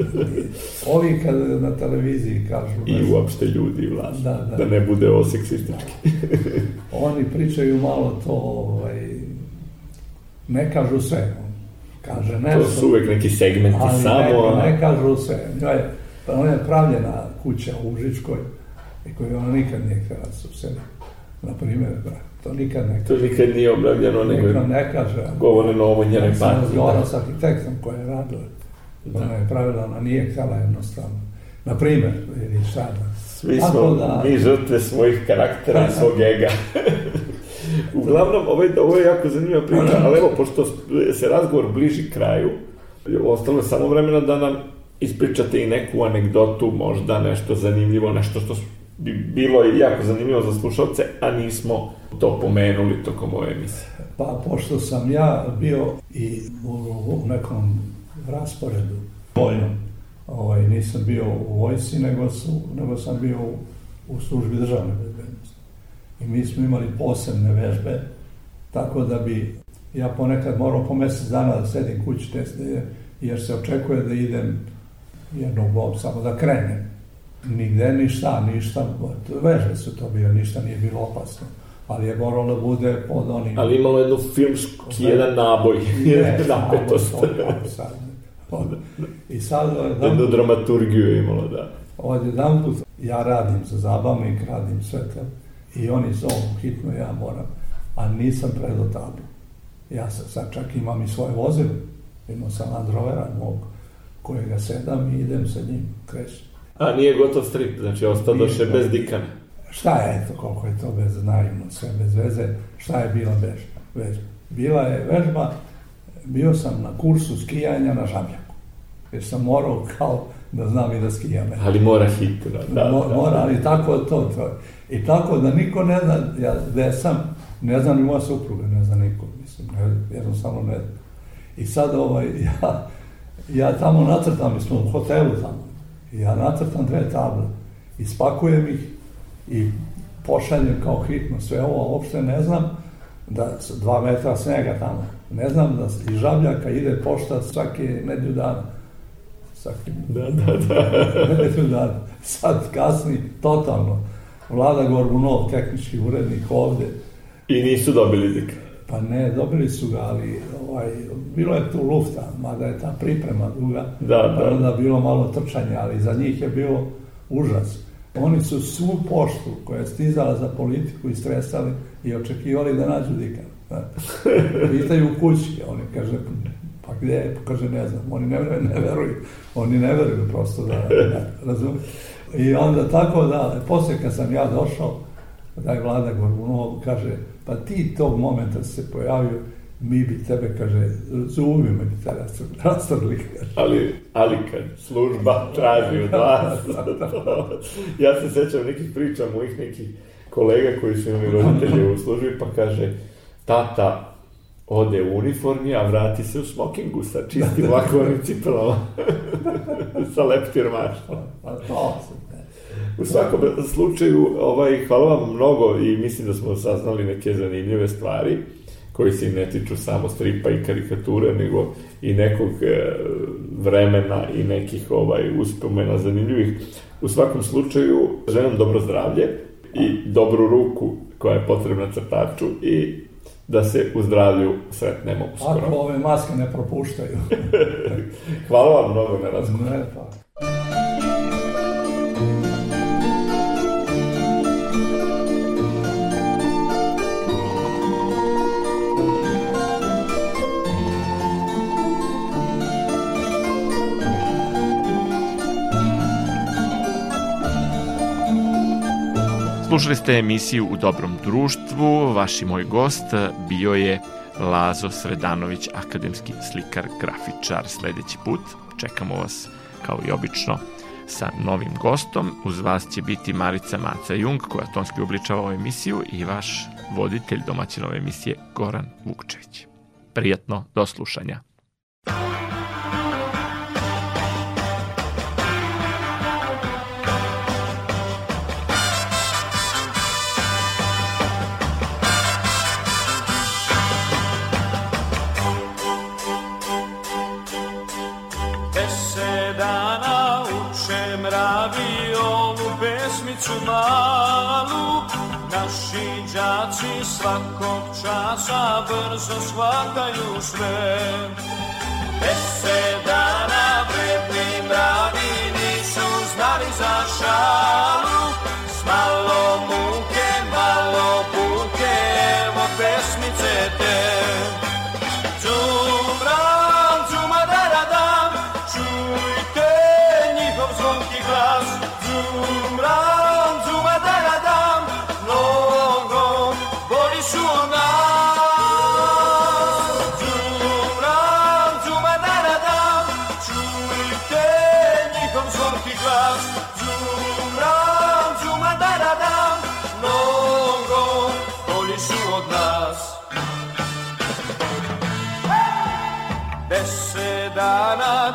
(laughs) Ovi kad na televiziji kažu... I znam, uopšte ljudi i vlast. Da, da. da ne bude ovo seksistički. (laughs) Oni pričaju malo to, ovaj, ne kažu sve. kaže nešto. To su uvek neki segmenti ali samo... Ne, ne kažu se. Njoj, ona je pravljena kuća u Užičkoj i koju ona nikad nije htjela da se. Na primjer, to nikad ne To nikad nije objavljeno, nego Niko ne kaže. govore na ovo njenoj Ja sam sa arhitektom koja je radila. Ona je pravila, ona nije htjela jednostavno. Na primjer, ili sada. Svi Tako smo da- mi žrtve svojih karaktera i svog ega. (laughs) Uglavnom, ovo je, ovo je jako zanimljiva priča, ali evo, pošto se razgovor bliži kraju, ostalo je samo vremena da nam ispričate i neku anegdotu, možda nešto zanimljivo, nešto što bi bilo jako zanimljivo za slušalce, a nismo to pomenuli tokom ove emisije. Pa, pošto sam ja bio i u, nekom rasporedu vojnom, ovaj, nisam bio u vojsi, nego, su, nego sam bio u, u službi državne bezbednosti. I mi smo imali posebne vežbe, tako da bi ja ponekad morao po mjesec dana da sedim kući teste, jer se očekuje da idem jednog bob, samo da krenem. Nigde ništa, ništa, vežbe su to bile, ništa nije bilo opasno. Ali je moralo da bude pod onim... Ali imalo jednu filmski, jedan naboj, (laughs) jedna napetost. Sad. I sad, Jednu jednu dramaturgiju je imalo, da. od jedan put ja radim za zabavnik, radim sve to. I oni zovu hitno, ja moram. A nisam predao tablu. Ja sam sad čak imam i svoje vozilo. Imao sam Land Rovera mog, kojega sedam i idem sa njim, krećem. A nije gotov strip, znači ostao doše bez dikana. Šta je to, koliko je to bez naivno, sve bez veze, šta je bila vežba? vežba? Bila je vežba, bio sam na kursu skijanja na žabljaku, jer sam morao kao da znam i da skijam. Ali mora hitno, da, Mo- da. Mora, ali tako to, to. I tako da niko ne zna, ja gde sam, ne zna ni moja supruga, ne zna niko, mislim, ne, jednostavno ne zna. I sad ovaj, (laughs) ja, ja tamo nacrtam, mi smo u hotelu tamo, ja nacrtam dve table, ispakujem ih i pošaljem kao hitno sve ovo, uopšte ne znam da dva metra snega tamo, ne znam da iz žabljaka ide pošta svake nedlju dana. Svaki Da, da, da. (laughs) nedlju dana. Sad kasni totalno. Vlada Gorbunov, tehnički urednik ovde, I nisu dobili dikana. Pa ne, dobili su ga, ali ovaj, bilo je tu lufta, mada je ta priprema duga, Da, pa da. onda bilo malo trčanja, ali za njih je bilo užas. Oni su svu poštu koja je stizala za politiku istresali i očekivali da nađu znate. (laughs) Pitaju u kući, oni kaže, pa gde je, kaže, ne znam, oni ne, veruju- ne veruju, oni ne veruju prosto da, da razumiju. I onda tako da, posle kad sam ja došao, da je vlada Gorbunov, kaže, pa ti tog momenta se pojavio, mi bi tebe, kaže, zubima bi te rastrli-. Ali, ali kad služba traži od vas, (laughs) ja se sećam nekih priča mojih nekih kolega koji su imali roditelje (laughs) u službi, pa kaže, tata ode u uniformi, a vrati se u smokingu sa čistim lakovanim cipelama, (laughs) sa leptirmaštom. Pa to se. U svakom slučaju, ovaj, hvala vam mnogo i mislim da smo saznali neke zanimljive stvari koji se i ne tiču samo stripa i karikature, nego i nekog e, vremena i nekih ovaj uspomena zanimljivih. U svakom slučaju, želim dobro zdravlje i dobru ruku koja je potrebna crtaču i da se u zdravlju sretnemo uskoro. Ako ove maske ne propuštaju. (laughs) Hvala vam mnogo na razgovor. ne, pa. Slušali ste emisiju U dobrom društvu. Vaš i moj gost bio je Lazo Sredanović, akademski slikar, grafičar. Sledeći put čekamo vas kao i obično sa novim gostom. Uz vas će biti Marica Maca Jung, koja tonski obličava ovu emisiju i vaš voditelj domaćin ove emisije Goran Vukčević. Prijatno do slušanja. Pesmicu malu Naši đaci svakog časa brzo shvataju sve. Deset dana vredni mravi nisu znali za šalu S malo muke, malo puke, evo pesmice te. Džumram, džumadaradan, čujte glas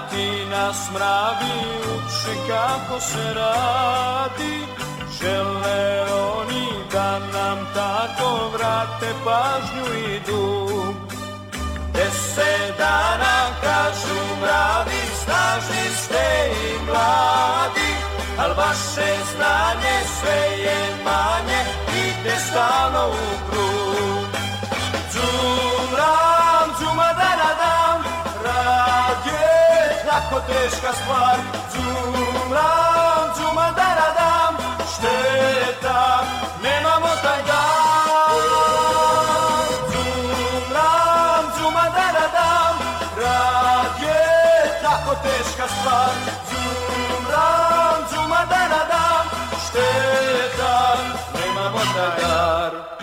ti nas mravi uči kako se radi. Žele oni da nam tako vrate pažnju i dug Deset dana kažu mravi snažni ste i mladi Al vaše znanje sve je manje Ide stalno u krug. Džumram, džumadaradan, rad Τόσο δύσκολος φάρ. Ζούμραν, ζούμαν δεν ανάδαμ. Στέτα, δεν μαμοτ αγάρ. Ζούμραν, ζούμαν δεν ανάδαμ. Ρανεί τόσο Στέτα, δεν μαμοτ.